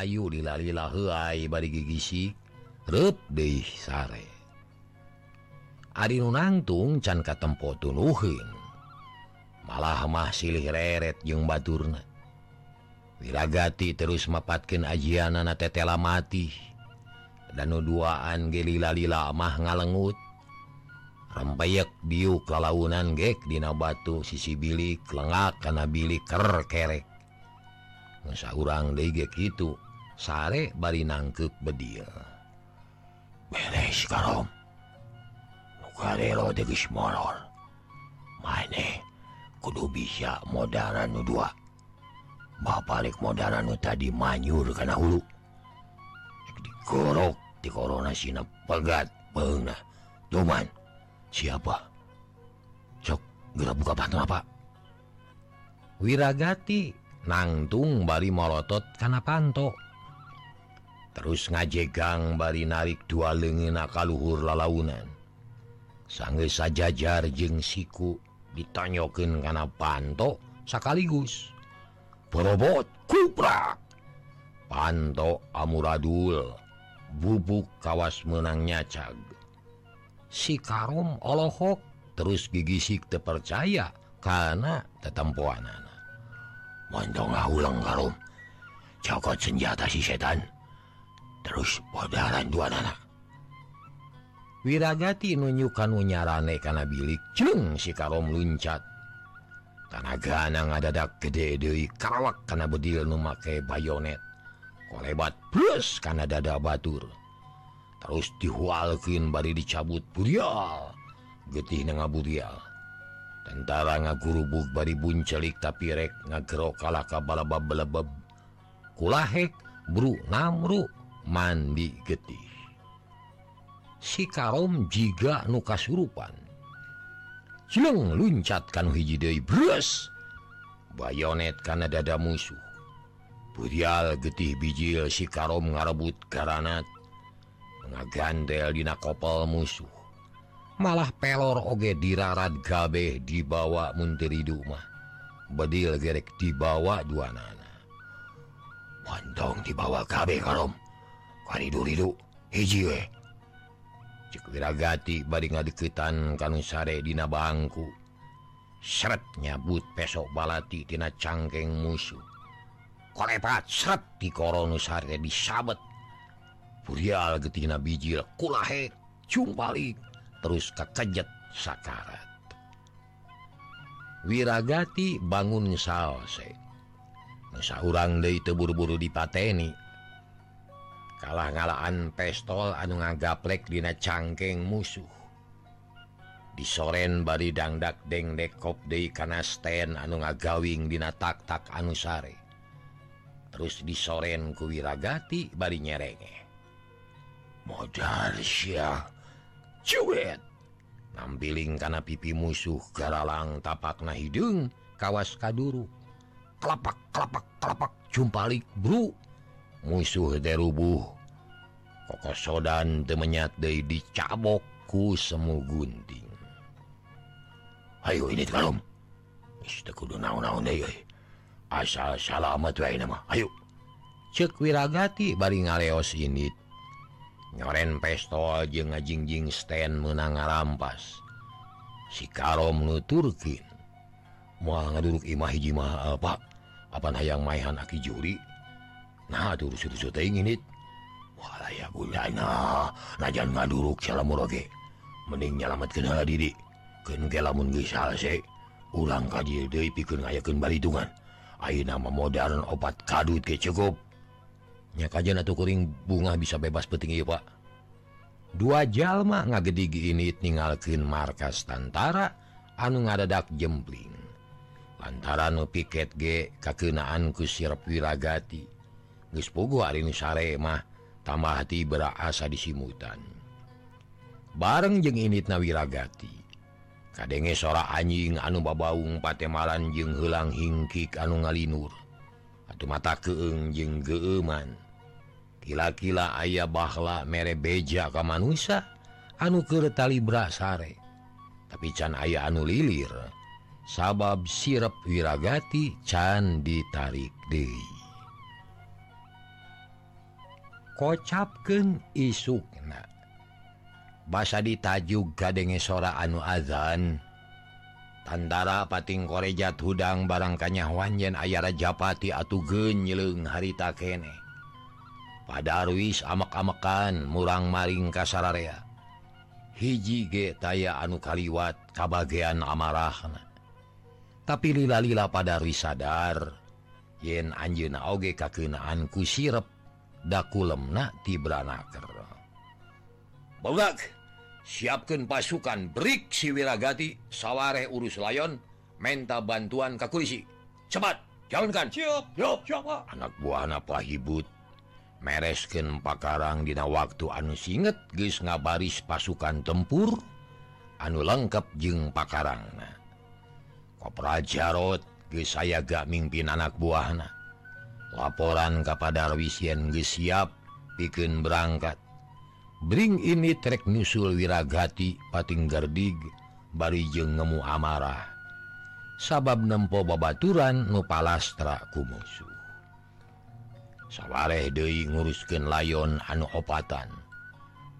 Ayu dilalilah gigi sare. Ari nunangtung can ka tempo tuluhin malahmah silih reret jeung Baturna. Wiragati terus mepatkan ajianana tetela mati. Dan nuduaan gelila-lila mah ngalengut. Rempeyek biuk lalaunan gek dina batu sisi bilik lengak karena bilik ker kerek. Nusa urang dege gitu sare bari nangkep bedil. Kudu bisa modern dua. Balik modern tadi manyur karena hulu. Digorok di Corona Sinap pegat pena cuman siapa? Sok gerak buka pantan apa? Wiragati nangtung bari molotot karena pantok terus ngajegang bari narik dua lengen kaluhur lalaunan. Sangge sajajar jeng siku ditanyokin karena panto sekaligus perobot kupra panto amuradul bubuk kawas menang nyacag. Si karom olohok terus gigisik terpercaya karena tetempuan anak montong ulang karom. Cokot senjata si setan. terus padaran dua anak Wiragati nunjukkan unyarane karena bilik. Jeng si karom luncat. Karena ganang adadak gede Dewi Karawak karena bedil make bayonet. Kolebat plus karena dada Batur. Terus dihualkin bari dicabut burial. Getih nga burial. Tentara ngagurubuk bari buncelik tapi rek ngagero kalaka balabab belebeb kulahek bru namruk. mandi getih. Si kaum jika nukasurupan Cileng luncatkan deui bres. Bayonet karena dada musuh. Budial getih bijil si karom ngarebut karanat ngagandel dina kopel musuh. Malah pelor oge dirarat gabeh dibawa munteri rumah bedil gerek dibawa dua nana Mandong dibawa kabeh karom. Faridu hiji we. Wirragati bad ngadeketan kanung sare dina bangku. Seret nyabut pesok balati tina cangkeng musuh. Kolepat seret di koronu sare disabet. Purial getina bijil kulahe cumpalik terus kekejet sakarat. Wiragati bangun salse Nusa urang deui teu buru-buru dipateni. kalah ngalaan pestol anu ngagaplek dina cangkeng musuh. Disoren bari dangdak deng dekop de kana stand anu ngagawing dina taktak anu sare. Terus di ku kuwiragati bari nyerenge modal cuet. Nampiling karena pipi musuh garalang tapak nah hidung kawas kaduru. Kelapak kelapak kelapak jumpalik bro musuh derubuh. Kokosodan temenyat De dicabokku semu gunting. Ayo ini kalau asal salamet Ayo. Cekwiragati bari ngaleos ini. Nyoren pestol je ngajingjing stand menang ngarampas. Si karom nuturkin mau ngaduruk imah hiji maha apa apa hayang maihan aki juri? Nah ngaduruk mending nyalamatkan diri lamun ulang deui pikeun ayakan balitungan. Ayo nama modern obat kadut ke cukupnya kajan atau kuring bunga bisa bebas petinggi Pak. Dua jalma ngagedigi ini tinggalkin markas tentara anu ngadadak jempling. Lantaran piket G kakenaanku sirp wiragati. Gespugu hari ini saremah tambah hati berasa disimutan bareng jeng init nawiragati kadenge sora anjing anu babaung patemaran jeng helang hingkik anu ngalinur. Atau mata keeng jeng geeman. Kila-kila ayah bahla mere beja ka manusia anu ketali brasare. Tapi can ayah anu lilir. Sabab sirep wiragati can ditarik Dewi kocapken isukna. Basa ditajug kadenge sora anu adzan tandara pating korejat hudang barangkanya Wanyen ayara japati atau nyeleng harita kene. Pada Ruis amak-amakan murang maring kasararea. Hiji ge taya anu kaliwat kabagean amarahna. Tapi lila-lila pada sadar yen anjuna oge kakenaan ku sirep. dakulemna tibranaker Bogak siapkan pasukan Brik Siwiragati sawware urus layon menta bantuan kakulisi cepat jalankan. Anak buana pahibut meresken pakarang dina waktu anu singet guys ngabaris pasukan tempur anu lengkap jeung pakarang koprajarot guys saya gak mimpin anak buahna. laporan kepada Wisien siap bikin berangkat. Bring ini trek nusul wiragati pating gardig barijeng ngemu amarah. Sabab nempo babaturan nupalastra kumusu. Sawwaeh Dei ngurusken layon anu opatan.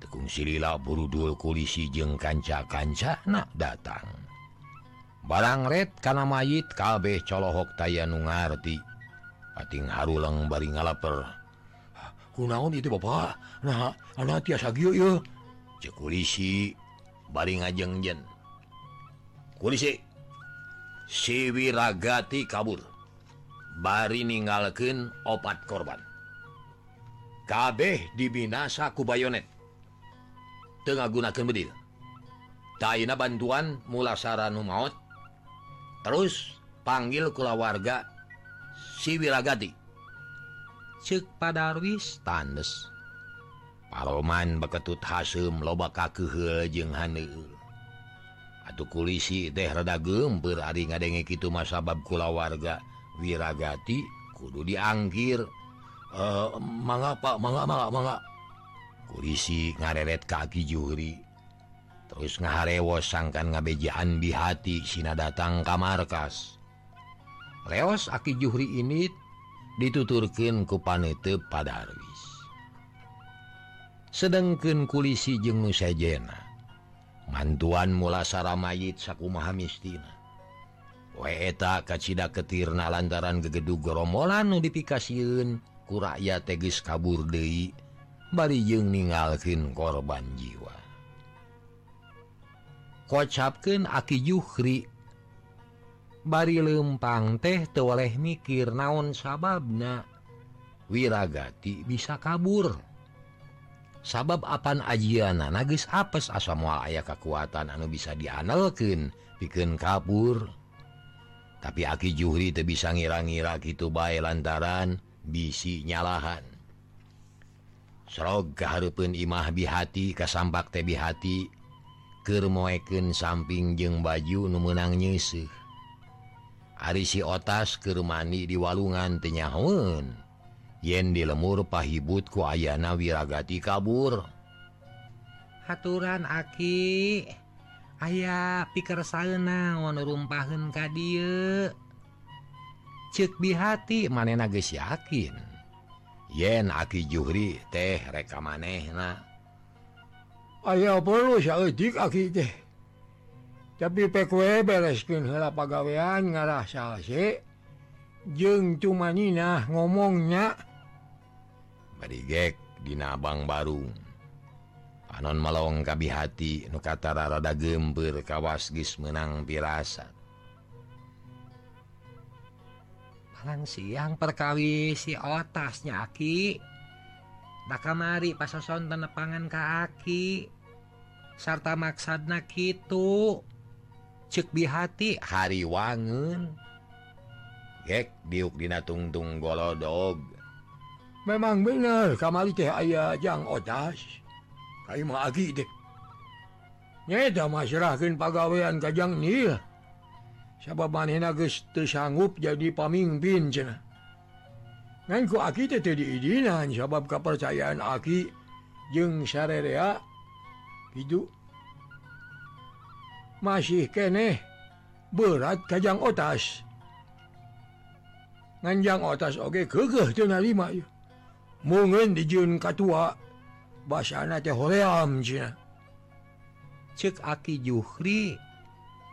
Tekung silila burudul kulisi jeng kanca-kanca nak datang. Barang red karena mayit kabeh colohok taya nungarti Ating Harulang bari ngalaper. Naon itu Bapak nah, baring kulisi siwiragati kabur. Bari ningalken opat korban. Kabeh dibinasa ku bayonet. Tengah gunakan bedil. Taina bantuan mula saranu maut terus panggil kulawarga siwiragati cek padarwis tandes Paroman beketut hasem loba kakehel jeung haneu Atuh kulisi teh rada gempeur ari ngadenge kitu masabab kulawarga wiragati kudu dianggir uh, mangapa mangga mangga mangga kulisi ngareret kaki juri terus ngaharewos sangkan ngabejaan bihati sina datang ka markas leos Aki Juhri ini dituturkan ku panete pada Arwis sedangkan kulisi jengu sajena mantuan mula Sara mayit sakumaha mistina. Weta kacita ketirna lantaran gegedu geromolan notifikasiun ku rakyat tegis kabur Dei bari jeng ningalkin korban jiwa. Kocapken Aki Juhri bari lempang teh tewaleh mikir naon sababna wiragati bisa kabur. Sabab apan ajian nagis apes asam mual aya kekuatan anu bisa dianalken piken kabur. Tapi aki Juhri te bisa ngira-ngira gitu bay lantaran bisi nyalahan. Serog keharpun imah bihati kasampak tebihati Kermoeken samping jeung baju numenang nyesih Ari si otas kerumani di walungan tenyahun yen di lemur pahibut ku ayana wiragati kabur. Haturan aki aya pikir sana rumpaun ka die cek dihati manena nages yakin. Yen aki juhri teh reka manehna aya perlu aki teh. tapi PW bereskin hela pagawean ngarah salse jeng cuma Nina ngomongnya. Barigek dina abang baru Anon melong kabi hati nukatara rada gember kawas gis menang pirasat Malang siang perkawi si otasnya Aki. Tak kamari pasosonten nepangan ka Aki. Sarta maksad kitu. cekbi hati hari wangun gek diukdina tungtung golodog. Memang bener kamali teh aya jang otas. Kayu agi deh. Nyata masyarakat pagawean kajang nil. Sabab manehna geus teu sanggup jadi pamimpin cenah. Ngan ku aki teh teu diidinan sabab kapercayaan aki jeung sarerea. Hidup masih kene. Berat kajjang otas. Nganjang otas oke okay, mungkin dijun katua. Bahasa cek aki Juhri.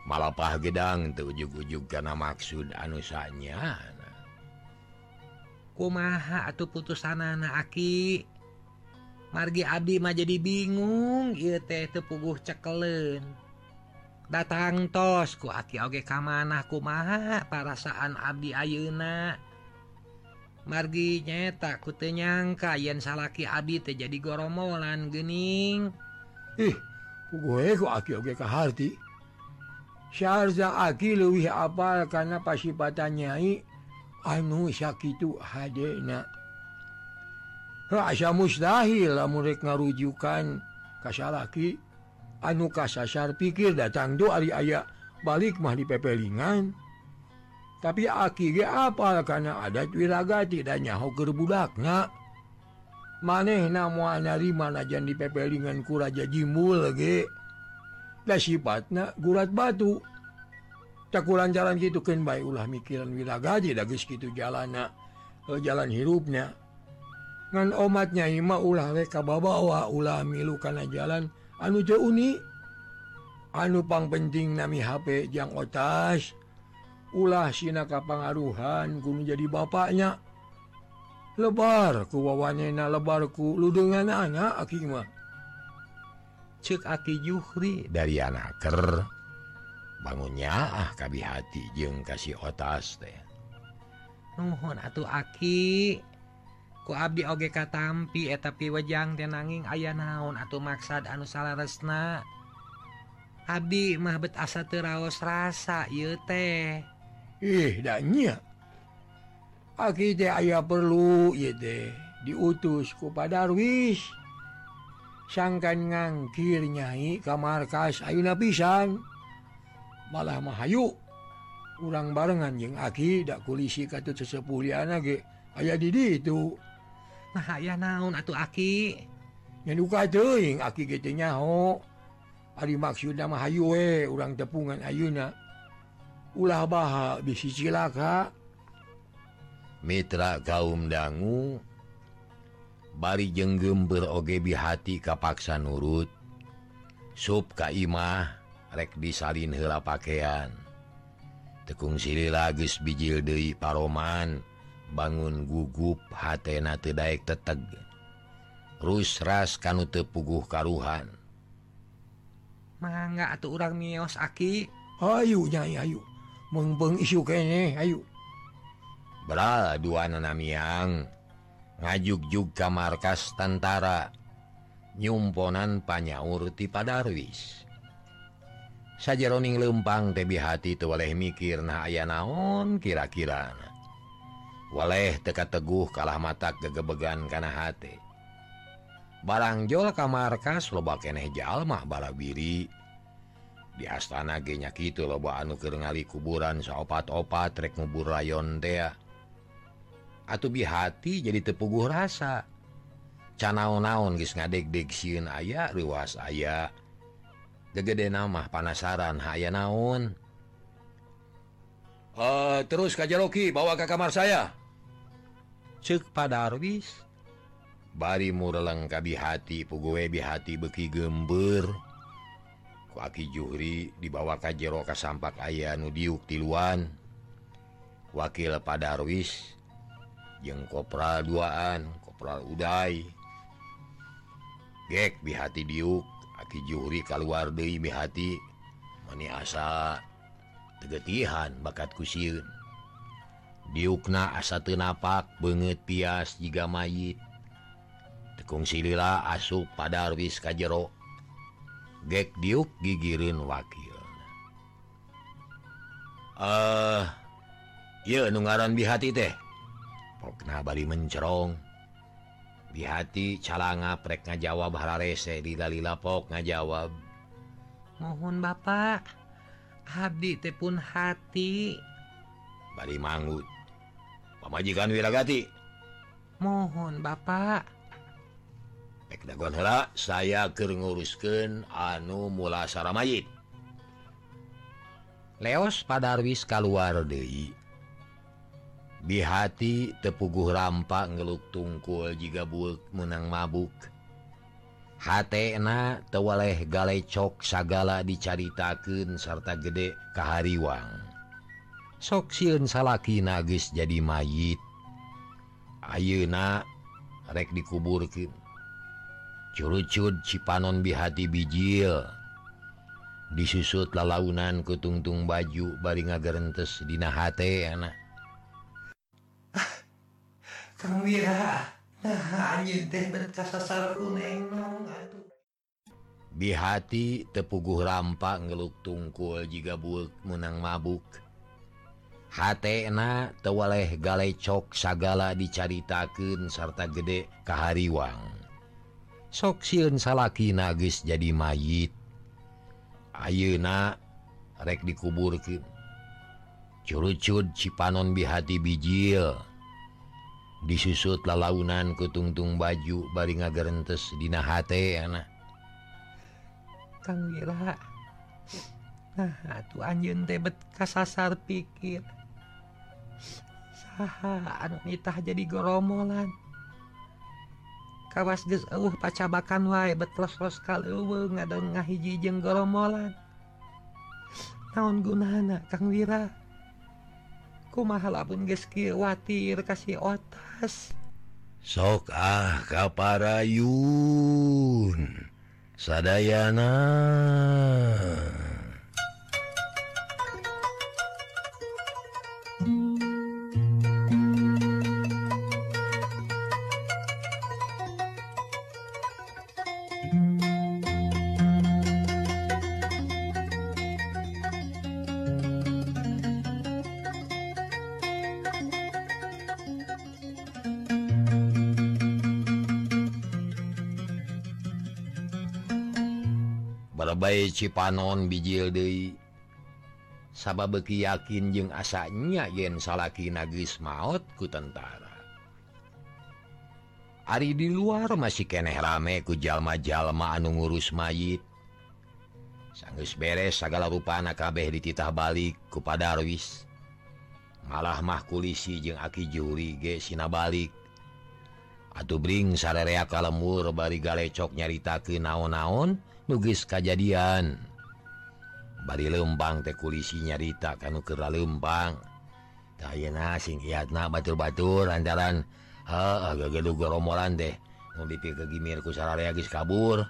Malapah gedang tuh ujug ujug karena maksud anusanya. Kumaha atau putusan anak aki? Margi Abdi mah jadi bingung. Ia teh tepuguh cekelen. datang tos ku aki oge kamanahku maha parasaan Abdi Ayeuna. Margi nyeta kutenyangka yen salaki Abdi teh jadi goromolan gening ih gue ku aki oge kaharti Syarza aki leuwih apal karena pasipatan nyai anu sakitu hadena. Asa mustahil lah rek ngarujukan ka salaki. anu kasasar pikir datang do Ari aya balik mah di pepelingan. Tapi aki apal karena adat wirragati dan nyahu gerbudaknya maneh namanyari manajan di pepelingan kuraja Jimul dan sifatnya gurat batu. Takuran jalan gitu kan baik ulah mikiran wirragati dagis gitu jalana eh, jalan hirupnya. Ngan omatnya Ima ulah reka babawa ulah milu karena jalan. anu Uni? Anupang penting nami HP yang otas. Ulah Sina kapangaruhan kuno jadi bapaknya. Lebar ku kuwawanena lebarku ludungan anak akimah cek aki Juhri dari anaker bangunnya ah kabi hati jeng kasih otas teh. Nuhun atuh aki. ku Abdi oge katampi tapi wejang tenanging ayah naon? Atau maksad anu salah resna Abdi mahbet asa teraos rasa y teh. Ihdahnya aki teh ayaah perlu yete diutus ku padarwis. Sangkan ngangkir nyai kamar markas Ayuna pisan. Malah Mahayu urang barengan jeung aki dak kulisi katut sesepuh anak aya didi itu nah ya naon atau aki. Duka teing aki nyaho. Hari maksud nama haywe urang tepungan Ayuna ulah baha bisi cilaka. Mitra kaum dangu bari jenggem berogebi hati kapaksa nurut. Sub Kaimah rek disalin hela pakaian tekung siri lagis bijil Dei Paroman. bangun gugup hatna Tedaik teteg. Rusras kanu tepuguh karuhan. Mangga atau orang mios aki. Ayu nyai Ayu. Mengbeng isu kene Ayu. Beral dua nanamiang ngajuk-juk ka markas tentara. Nyumponan panyaur ti padarwis sajaroning lempang tebi hati tuh oleh mikir nah aya naon kira-kira? waleh teka teguh kalah mata kegebegan karena hati barangjol kamarkas loba keeh jalma balabiri di astana genya gitu loba anu kengali kuburan sopat-opat trek ngubur rayon teh. Atu bi hati jadi tepuguh rasa. Canaon-naon geus ngadek-dek siun aya riwas aya. Gegede namah panasaran haya naon? Uh, terus Kajaroki bawa ke kamar saya. Cek pada bari mureleng kabi hati pugoebi hati beki gember. Kuaki juri dibawa ka jero ka sampak aya nudiuk tiluan. Wakil pada Arwis jeng kopral duaan kopral Uday gek bihati diuk aki juri keluar Dewi bihati mani asa tegetihan bakat kusiun. Diukna asa tenapak banget pias jika mayit. Tekung silila asup pada wis kajjero gek diuk gigirin wakil. Eh uh, nungaran bihati teh. Pokna bari mencerong. Bihati calanga prek ngajawab hararese di dalilapok ngajawab. Mohon Bapak. Abdi Tepun hati. Bari manggut pamajikan Wiragati mohon Bapak. Hela, saya ke nguruskeun anu mulasara mayit. Leos padarwis keluar deui. Di hati tepuguh rampak ngeluk tungkul jika bu menang mabuk. hatna tewaleh galecok sagala dicaritaken sarta gede kehariwang soksiun salaki nagis jadi mayit. Ayeuna rek dikuburkan curucud cipanon bihati bijil. Disusut lalaunan ke tungtung baju bari ngagerentes dina hate anak ah, Kang Wira. di hati tepuguh rampa ngeluk tungkul jika bulk menang mabuk. Hatna tewaleh galecok sagala dicaritaken sarta gede kehariwang soksiun salaki nagis jadi mayit. Ayeuna rek dikuburkan curucud Cipanon bihati bijil. disusut lalaunan ke tungtung baju baring gerentes dinahT anak nah, Anjun tebet kasasar pikir. Sahaanitah jadi goromolan kawas uh pacabakan wae betlos-los kalau ngadon ngahiji jeng goromolan naon gunana Kang Wira? mahalapun gewati kasih otas. Sok ah kaparayun Sadayana. lebay Cipanon bijil De sababa beki yakin jeung asanya yen salaki nagis maut ku tentara. Ari di luar masih keneh rame ku jalma-jalma anu ngurus mayit. Sanggus beres segala rupa anakabeh dititah balik kepada Darwis malah mah kulisi jeung aki juri ge sina balik. Atuh bring sarerea kalemur bari galecok nyarita ke naon-naon. nugis kejadian bari lembang teh kulisi nyarita kan kera lembang. Tayena sing hiatna batur-batur lantaran ha agak-agak goromolan deh dipik ke gimirku sararea geus kabur.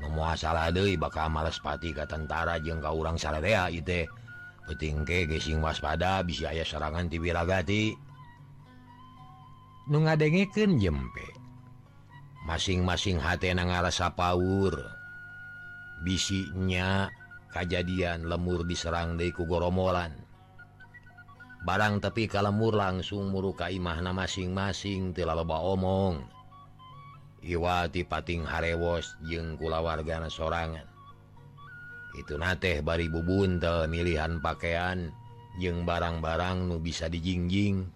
Nu salah deui bakal males pati ka tentara jeung ka urang sararea ieu teh. Penting geus sing waspada bisa aya serangan ti wiragati. Nu ngadengekeun jempe. Masing-masing hatena ngarasa paur bisinya kejadian lemur diserang Deku Goromolan. Barang tapi kalau lemur langsung murukaimahna masing-masing tilaba omong. Iwati pating harewos jengkula wargana sorangan. Itu nateh bari bubuntel milihan pakaian jeng barang-barang nu bisa dijingjing.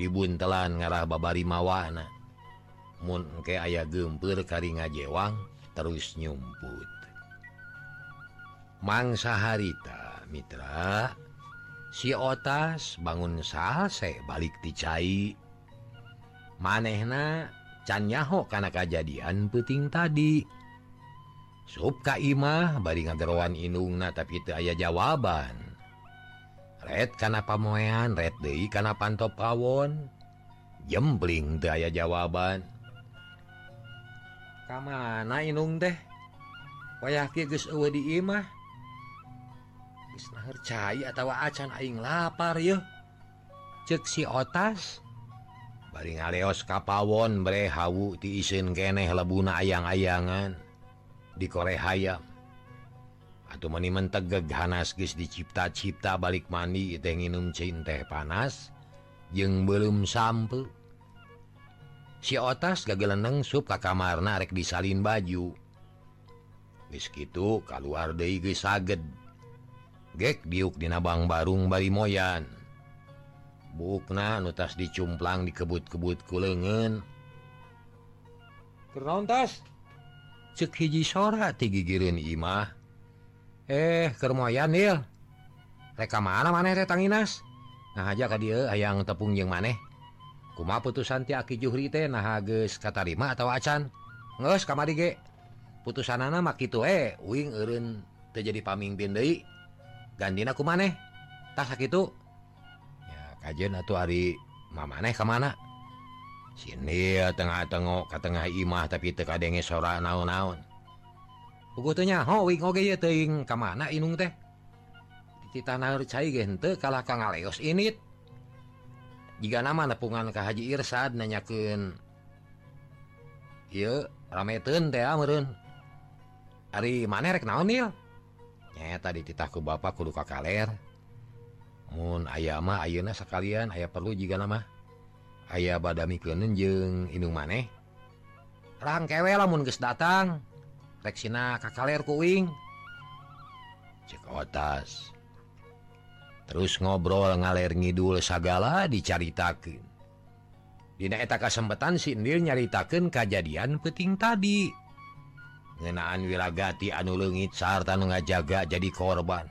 Dibuntelan ngarah babari mawana mun engke aya gempur kari ngajewang terus nyumput. mangsa harita Mitra. Si otas bangun salse balik dicai manehna cannyaho karena kejadian peting tadi. Subka Imah bari ngagerwan inungna tapi itu aya jawaban. Red karena pamoean red Day karena pantop pawon jembling daya aya jawaban. Kam mana inung teh? Wayah di Imah? Bisharcatawa acan aing lapar yuk ceksi otas. Baring aleos kapawon bre hawu diisin keneh lebuna ayang-ayangan. Di Korea hayam atau menimen tegeg hanas guys dicipta-cipta balik mandi teh nginum cin teh panas jeung belum sampe. Si otas gageleneng sup ka kamar narek disalin baju. Geus gitu keluar deui geus saged. gek diuk di nabang Barung Bali Moyan. Bukna nutas dicumplang dikebut-kebut ku lengen kerontas cek hiji sora tigigirin imah. Eh kermoyan il reka mana maneh tetanginas nah aja ka dia ayang tepung jeung maneh. Kuma putusan ti aki juhri teh nah geus katarima atau acan? Nges kamari ge. Putusanana mah kitu eh. Uing eureun teu jadi pamimpin deui. gandin aku maneh tak itu kajjan atau hari Maeh kemana sini tengah-tengok ke tengah Imah tapi teka denge sora naon-naonnya ke mana Inung teh? Kalah Kangos ini jika nama nepungan ke Haji Irsad nanyaken rame hari ah, manerek naonil nyata dititahku Bapak kudu ka Kaler Moon ayama ayeuna sekalian aya perlu jika nama ayaah badami kenenjeng Inung maneh. Rangkewe lamun geus datang. Reksina Kaler kuing cek otas. Terus ngobrol ngaler ngidul sagala dicaritakeun. Dina eta kasempatan sindir nyaritakan kejadian peting tadi. ngenaan wilagati anu leungit sarta nu ngajaga jadi korban.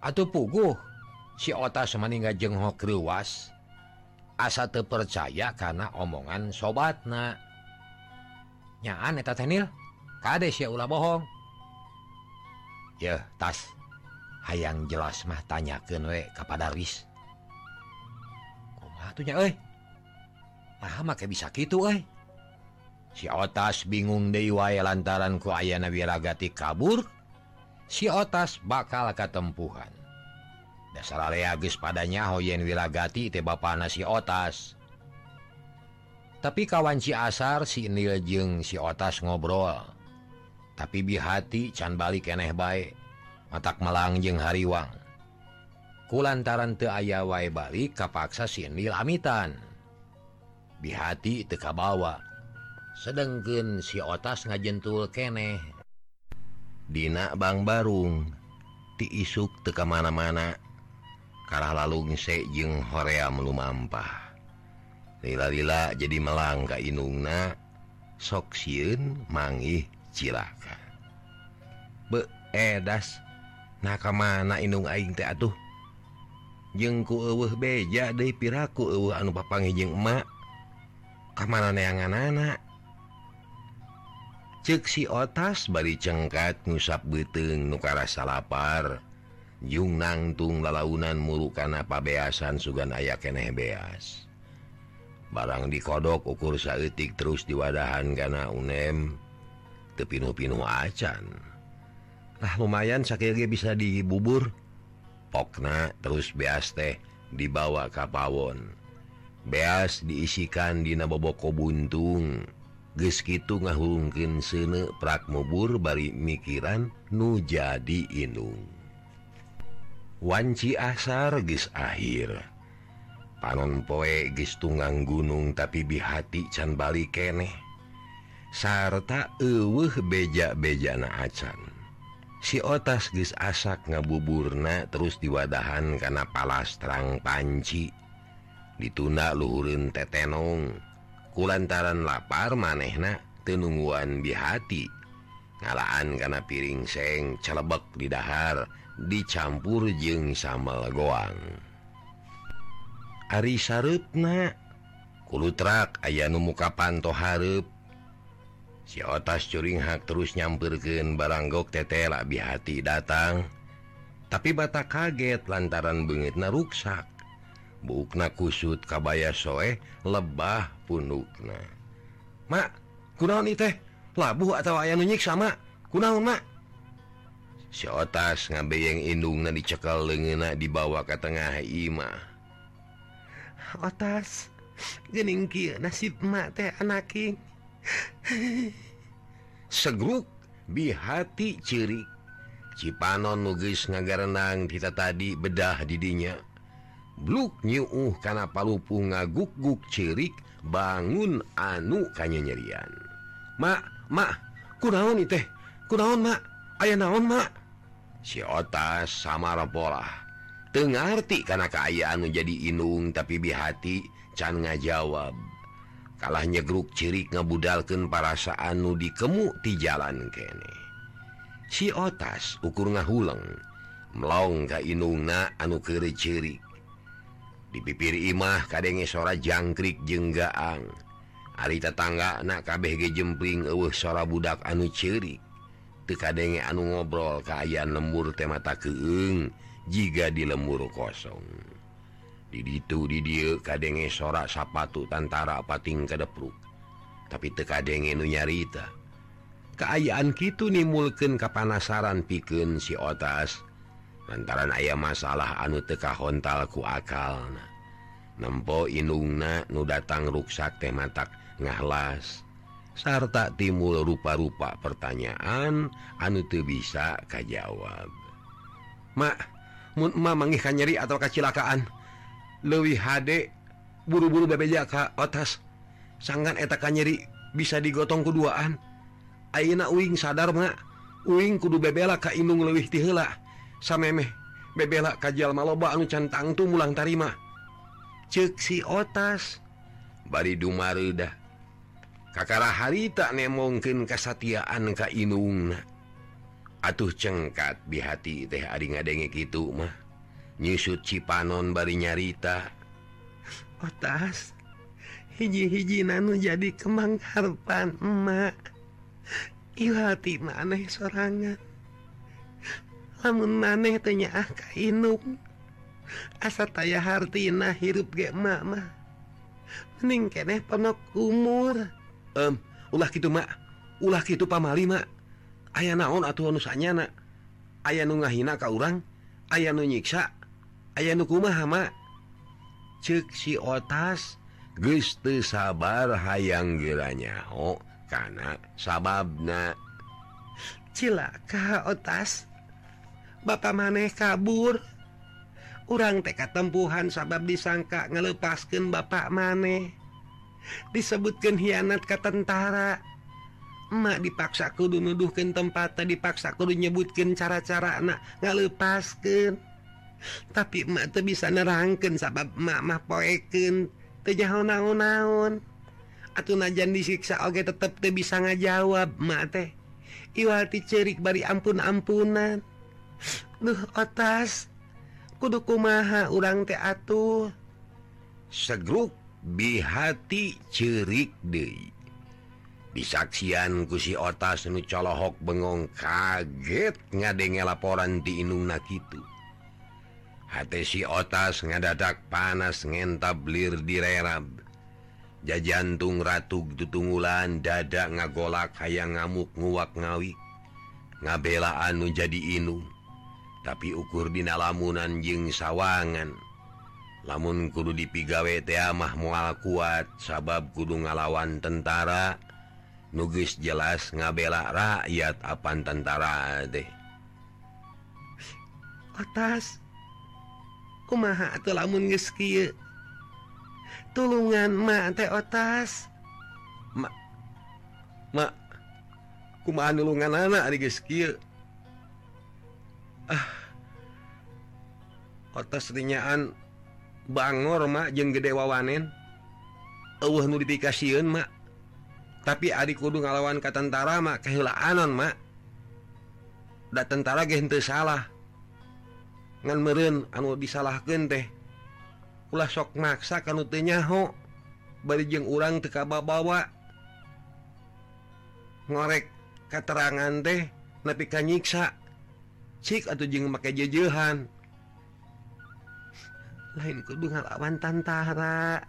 Atuh puguh si ota semeninggal jenghok ruas asa terpercaya karena omongan sobatna. Nyaan eta tenil kades ya ulah bohong? Ya tas. Hayang jelas mah tanyakan we kepada Riz. Kumaha tuh nya euy? Maha make bisa gitu euy? si otas bingung lantaran ku aya Nawiragati kabur si otas bakal ketempuhan dasar reagis padanya Hoyen Wiragati teba si otas. Tapi kawanci asar si Nil jeung si otas ngobrol. Tapi bihati can balik eneh baik matak melangjeng hariwang. Lantaran te aya wae balik kapaksa si Nil amitan. Bihati teka kabawa. sedengkeun si otas ngajentul keneh. Dina Bang Barung tiisuk te kemana-mana karah lalu ngise jeung Korea melumampah lila-lila jadi melangka inungna sok sieun mangih cilaka. Beedas eh, nah kemana inung aing teh atuh? Jengku eueuh beja deui piraku eueuh anu papangi jeung emak. Kamana neangan anak? ceksi otas bari cengkat ngusap beteng nukarasa lapar. Jung nangtung lalaunan murukana pabeasan sugan aya keneh beas. Barang dikodok ukur saetik terus diwadahan gana unem tepinu-pinu acanlah lumayan sakit bisa dibubur. Pokna terus beas teh dibawa kapawon beas diisikan di boboko buntung. gitu ngahungkin sene prakmobur bari mikiran nu jadi inung. Wanci asar gis akhir. Panon poe gis tunggang gunung tapi bihati can balik keneh. Sarta eueuh beja-bejana acan. Si otas gis asak ngabuburna terus diwadahan karena palas terang panci. Ditunda luhureun tetenong. kulantaran lapar manehna tenungguan bihati ngalaan karena piring seng celebek didhahar dicampur jeng sama goang. Ari Sarutna kulutrak aya nu muka panto Harep si otas curing hak terus nyampirken baranggok tetelak bihati datang. Tapi bata kaget lantaran banget naruksak. bukna kusut kabaya soe lebah punukna. Mak kunaon teh labuh atau aya nunyik sama kunaon mak si otas ngabeyeng indungna dicekal lengena dibawa ke tengah imah otas gening kieu nasib mak teh anaking segruk bihati ciri Cipanon nugis ngagarenang kita tadi bedah didinya. Bluknyiuh kana palupu ngaguk-guk cirik bangun anu kanya nyerian Makmak kunaon teh kunaon Mak aya naon Mak siota samapola kana karena keayaan menjadi inung tapi bihati can ngajawab. Kalah nyegruk cirik ngebudalkan parasaan nu dikemu di jalan kene. Siotas ukur ngahuleng melong ka inungna anu kere cirik. dipipir Imah kadenge sora jangkrik jenggaang Ari tetangga anak KBG jempling uh sora budak anu ciri tekadenge anu ngobrol keayaan lembur temata keung jika di lembur kosong. Did itu did dia kadenge sorak sapatu tantara pating kedepruk tapi tekadenge nu nyarita. Keayaan Kitu nimulken kapanasaran piken si otas. lantaran ayah masalah anu teka hontalku akal nempo inungna nu datang ruksak tematak ngalas. Sarta timbul rupa-rupa pertanyaan anu tuh bisa kajjawab Makma mengihkan nyeri atau kecelakaan Lewi HD buru-buru bebeja Ka atas sanggan etakan nyeri bisa digotong keduaan Aina Uing sadar Mak Uing kudu bebela ka inung lewih tila samemeh bebela kajjal maloba anu cantang tuh mulang tarima. Ceksi otas. Bari dumarda kakara hari tak mungkin kesatiaan ka inung atuh cengkat di hati teh ari ngadenge gitu mah. Nyusut cipanon bari nyarita. Otas hiji-hiji nanu jadi kemang harapan emak ilah maneh sorangan. lamun aneh tanya ah Kainung asa taya hartina hirup ge mama. Mending keneh penok umur. Em um, ulah gitu mak ulah gitu pamali mak ayah naon atuh anu sanyana ayah nu ngahina ka urang? Ayah nu nyiksa? Ayah nu kumaha mak cek si otas Guste sabar hayang geranyaho karena sababna. Cilaka otas Bapak maneh kabur. Urang teka tempuhan sabab disangka ngelepaskan Bapak maneh. Disebutkan hianat ke tentara. Emak dipaksa kudu nuduhkan tempat dipaksa kudu nyebutkan cara-cara anak ngalepaskan tapi emak tuh bisa nerangkan sabab emak mah poeken tejauh naon-naon. Atuh najan disiksa oke tetep tuh bisa ngajawab emak teh. Iwati cerik bari ampun-ampunan. Duh atas kudu kumaha urang teh atuh. Segruk bihati cirik deui. Disaksian kusi otas nu colohok bengong kaget ngadenge laporan di inungna Hate si otas ngadadak panas ngentablir direrab jajantung ratuk tutunggulan dada ngagolak hayang ngamuk nguwak ngawi. Ngabelaan nu jadi inung. tapi ukur dina lamunan jeng sawangan. Lamun kudu dipigawe teamah mual kuat sabab kudu ngalawan tentara nugis jelas ngabela rakyat apa tentara deh atas kumaha atau lamun geus kieu? Tulungan mah teh otas ma mak kumaha nulungan anak di kieu? ah. Bangor mak jeung gede wawanen. Eueuh nu dipikasieun mak tapi adik kudu ngalawan ke tentara mak kehilaananmak ma. da tentara gente salah. Ngan meren anu disalahkan teh. Ulah sok maksa kanutnyaho barijeng urang tekababawa ngorek keterangan teh napi kanyiksa Cik atau jeng pakai jejehan lain kedungawan tantara.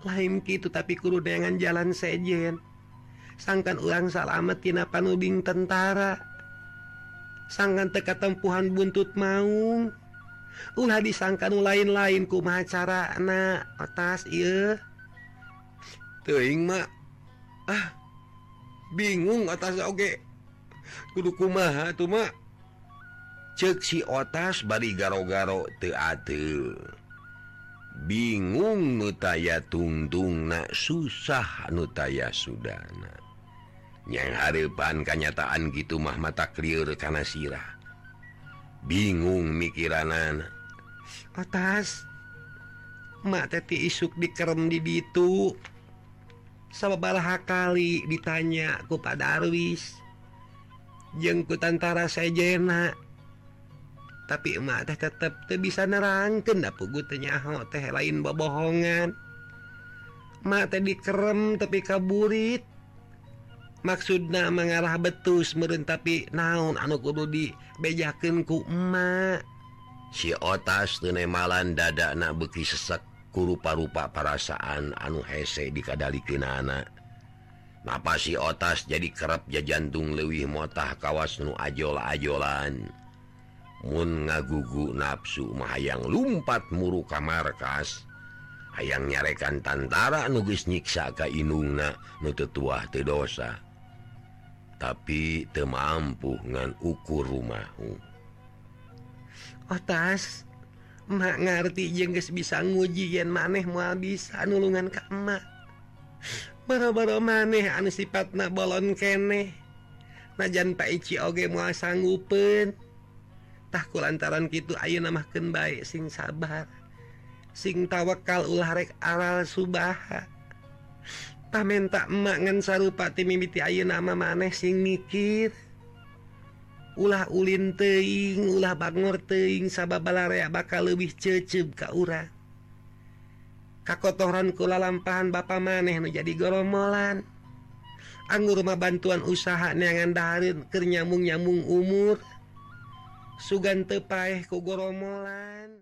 Lain gitu tapi kudu dengan jalan sejen. Sangkan ulang salamet tina panuding tentara. Sangkan teka tempuhan buntut maung. Ulah disangkan lain-lain ku macara anak atas iya teing mak ah bingung atas oge. Kudu kumaha tuh mak ceksi otas bari garo-garo teate bingung nutaya tungtung na susah nutaya Sudana yang hapan kenyataan gitu mah mata clear karena sirah. Bingung mikiranan atas mateti isuk dikerem di itu sababalah kali ditanya ku kepada Darwis. Jengkutantara sejena. tapi emak teh tetap teu bisa nerangkeun da puguh pugu tenyaho teh lain bobohongan mak teh dikerem tapi kaburit. Maksudna mengarah betus meureun tapi naon anu kudu dibejakeun ku emak. Si otas teu nemalan dadana beuki sesek kurupa-rupa perasaan anu hese dikadalikeunana Napa si otas jadi kerep ja jantung lewih motah kawas nu ajola-ajolan? Mun ngagugu nafsu mahaang lumpat muru kamarkas ayaang nyarekan tantara nugis nyiksa ka inungna nututuah tedosa tapi te mampu ngan ukur rumahmu atas mak ngerti jengges bisa nguji yen maneh moal bisa nulungan kamak bara-bara maneh an sifat na bolon keneh. Najan Pakci oge mua sanggupen tah lantaran gitu Ayo mahkeun bae sing sabar sing tawakal ularek aral Subaha. Pamen tak sarupa sarupati mimiti Ayo nama maneh sing mikir. Ulah Ulin teing ulah Bangor teing sababalaria bakal lebih cecep Kaura kakotoran kula lampahan bapa maneh nu jadi goromolan anggur rumah bantuan usaha neangan darin keur nyambung-nyambung umur. sugan Sugante eh, ku goromolan